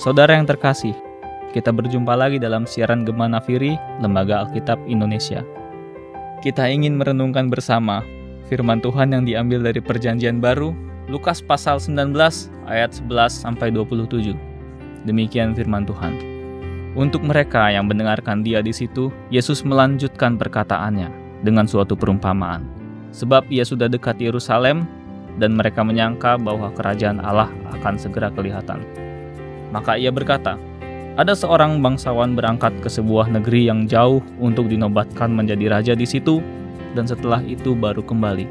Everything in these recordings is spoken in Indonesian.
Saudara yang terkasih, kita berjumpa lagi dalam siaran Gema Nafiri, Lembaga Alkitab Indonesia. Kita ingin merenungkan bersama firman Tuhan yang diambil dari Perjanjian Baru, Lukas pasal 19 ayat 11 sampai 27. Demikian firman Tuhan. Untuk mereka yang mendengarkan dia di situ, Yesus melanjutkan perkataannya dengan suatu perumpamaan. Sebab ia sudah dekat Yerusalem dan mereka menyangka bahwa kerajaan Allah akan segera kelihatan. Maka ia berkata, ada seorang bangsawan berangkat ke sebuah negeri yang jauh untuk dinobatkan menjadi raja di situ, dan setelah itu baru kembali.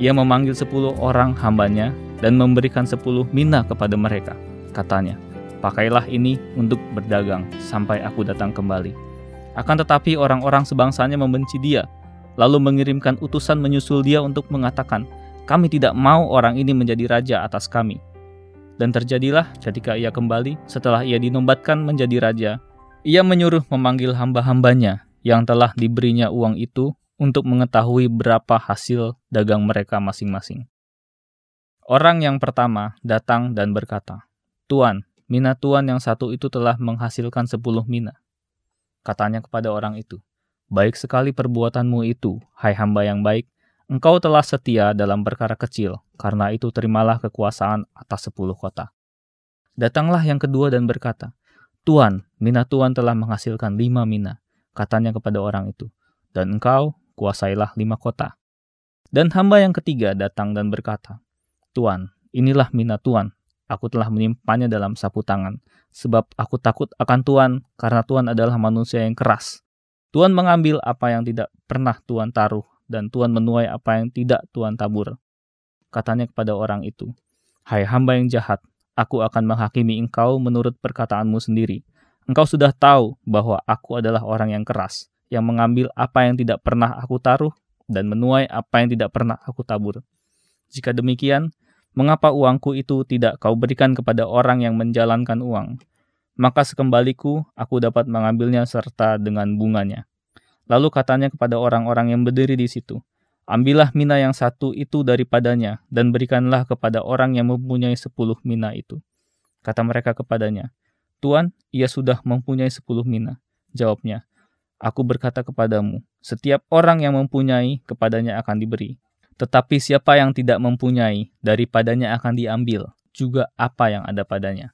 Ia memanggil sepuluh orang hambanya dan memberikan sepuluh mina kepada mereka. Katanya, pakailah ini untuk berdagang sampai aku datang kembali. Akan tetapi orang-orang sebangsanya membenci dia, lalu mengirimkan utusan menyusul dia untuk mengatakan, kami tidak mau orang ini menjadi raja atas kami dan terjadilah ketika ia kembali setelah ia dinobatkan menjadi raja, ia menyuruh memanggil hamba-hambanya yang telah diberinya uang itu untuk mengetahui berapa hasil dagang mereka masing-masing. Orang yang pertama datang dan berkata, Tuan, mina tuan yang satu itu telah menghasilkan sepuluh mina. Katanya kepada orang itu, Baik sekali perbuatanmu itu, hai hamba yang baik, Engkau telah setia dalam perkara kecil, karena itu terimalah kekuasaan atas sepuluh kota. Datanglah yang kedua dan berkata, Tuan, mina Tuan telah menghasilkan lima mina, katanya kepada orang itu, dan engkau kuasailah lima kota. Dan hamba yang ketiga datang dan berkata, Tuan, inilah mina Tuan, aku telah menyimpannya dalam sapu tangan, sebab aku takut akan Tuan, karena Tuan adalah manusia yang keras. Tuan mengambil apa yang tidak pernah Tuan taruh dan Tuhan menuai apa yang tidak Tuhan tabur. Katanya kepada orang itu, Hai hamba yang jahat, aku akan menghakimi engkau menurut perkataanmu sendiri. Engkau sudah tahu bahwa aku adalah orang yang keras, yang mengambil apa yang tidak pernah aku taruh dan menuai apa yang tidak pernah aku tabur. Jika demikian, mengapa uangku itu tidak kau berikan kepada orang yang menjalankan uang? Maka sekembaliku aku dapat mengambilnya serta dengan bunganya. Lalu katanya kepada orang-orang yang berdiri di situ, Ambillah mina yang satu itu daripadanya, dan berikanlah kepada orang yang mempunyai sepuluh mina itu. Kata mereka kepadanya, Tuan, ia sudah mempunyai sepuluh mina. Jawabnya, Aku berkata kepadamu, setiap orang yang mempunyai, kepadanya akan diberi. Tetapi siapa yang tidak mempunyai, daripadanya akan diambil, juga apa yang ada padanya.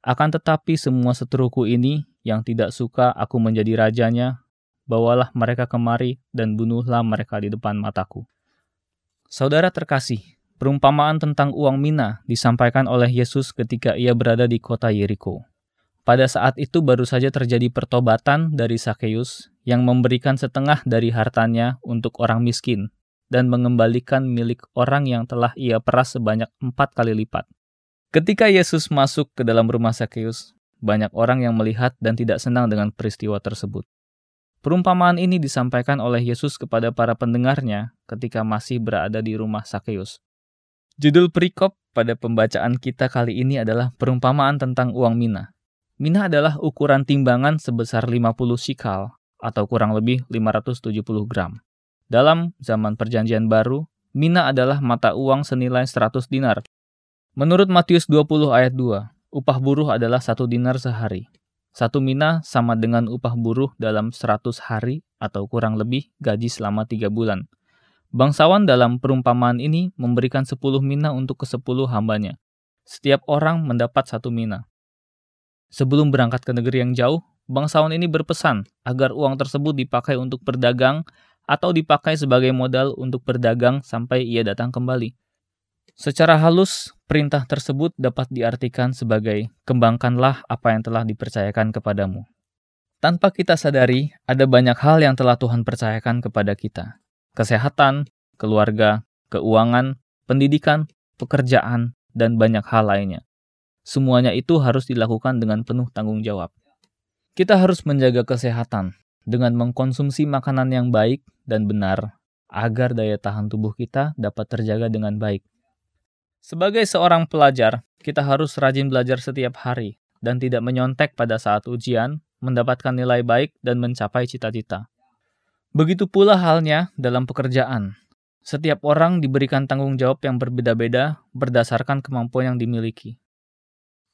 Akan tetapi semua seteruku ini, yang tidak suka aku menjadi rajanya, bawalah mereka kemari dan bunuhlah mereka di depan mataku. Saudara terkasih, perumpamaan tentang uang mina disampaikan oleh Yesus ketika ia berada di kota Yeriko. Pada saat itu baru saja terjadi pertobatan dari Sakeus yang memberikan setengah dari hartanya untuk orang miskin dan mengembalikan milik orang yang telah ia peras sebanyak empat kali lipat. Ketika Yesus masuk ke dalam rumah Sakeus, banyak orang yang melihat dan tidak senang dengan peristiwa tersebut. Perumpamaan ini disampaikan oleh Yesus kepada para pendengarnya ketika masih berada di rumah Sakeus. Judul perikop pada pembacaan kita kali ini adalah perumpamaan tentang uang mina. Mina adalah ukuran timbangan sebesar 50 sikal atau kurang lebih 570 gram. Dalam zaman perjanjian baru, mina adalah mata uang senilai 100 dinar. Menurut Matius 20 ayat 2, upah buruh adalah satu dinar sehari. Satu mina sama dengan upah buruh dalam 100 hari atau kurang lebih gaji selama tiga bulan. Bangsawan dalam perumpamaan ini memberikan 10 mina untuk ke 10 hambanya. Setiap orang mendapat satu mina. Sebelum berangkat ke negeri yang jauh, bangsawan ini berpesan agar uang tersebut dipakai untuk berdagang atau dipakai sebagai modal untuk berdagang sampai ia datang kembali. Secara halus, perintah tersebut dapat diartikan sebagai kembangkanlah apa yang telah dipercayakan kepadamu. Tanpa kita sadari, ada banyak hal yang telah Tuhan percayakan kepada kita. Kesehatan, keluarga, keuangan, pendidikan, pekerjaan, dan banyak hal lainnya. Semuanya itu harus dilakukan dengan penuh tanggung jawab. Kita harus menjaga kesehatan dengan mengkonsumsi makanan yang baik dan benar agar daya tahan tubuh kita dapat terjaga dengan baik sebagai seorang pelajar, kita harus rajin belajar setiap hari dan tidak menyontek pada saat ujian, mendapatkan nilai baik dan mencapai cita-cita. Begitu pula halnya dalam pekerjaan. Setiap orang diberikan tanggung jawab yang berbeda-beda berdasarkan kemampuan yang dimiliki.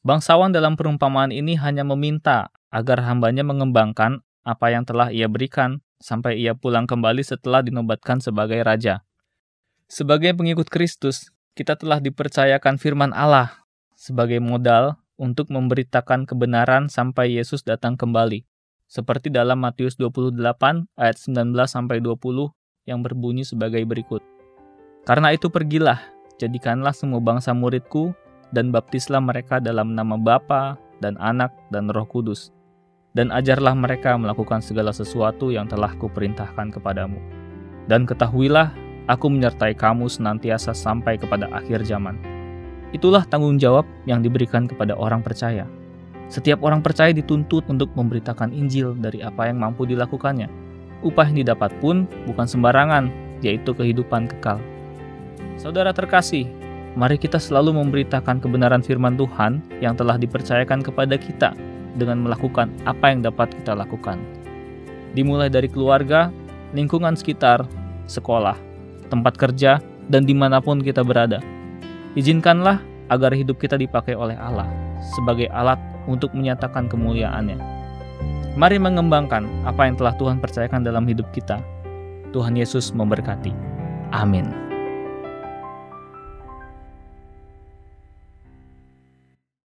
Bangsawan dalam perumpamaan ini hanya meminta agar hambanya mengembangkan apa yang telah ia berikan sampai ia pulang kembali setelah dinobatkan sebagai raja. Sebagai pengikut Kristus, kita telah dipercayakan firman Allah sebagai modal untuk memberitakan kebenaran sampai Yesus datang kembali. Seperti dalam Matius 28 ayat 19 sampai 20 yang berbunyi sebagai berikut. Karena itu pergilah, jadikanlah semua bangsa muridku dan baptislah mereka dalam nama Bapa dan Anak dan Roh Kudus. Dan ajarlah mereka melakukan segala sesuatu yang telah kuperintahkan kepadamu. Dan ketahuilah, aku menyertai kamu senantiasa sampai kepada akhir zaman. Itulah tanggung jawab yang diberikan kepada orang percaya. Setiap orang percaya dituntut untuk memberitakan Injil dari apa yang mampu dilakukannya. Upah yang didapat pun bukan sembarangan, yaitu kehidupan kekal. Saudara terkasih, mari kita selalu memberitakan kebenaran firman Tuhan yang telah dipercayakan kepada kita dengan melakukan apa yang dapat kita lakukan. Dimulai dari keluarga, lingkungan sekitar, sekolah, tempat kerja, dan di mana pun kita berada. Izinkanlah agar hidup kita dipakai oleh Allah sebagai alat untuk menyatakan kemuliaannya. Mari mengembangkan apa yang telah Tuhan percayakan dalam hidup kita. Tuhan Yesus memberkati. Amin.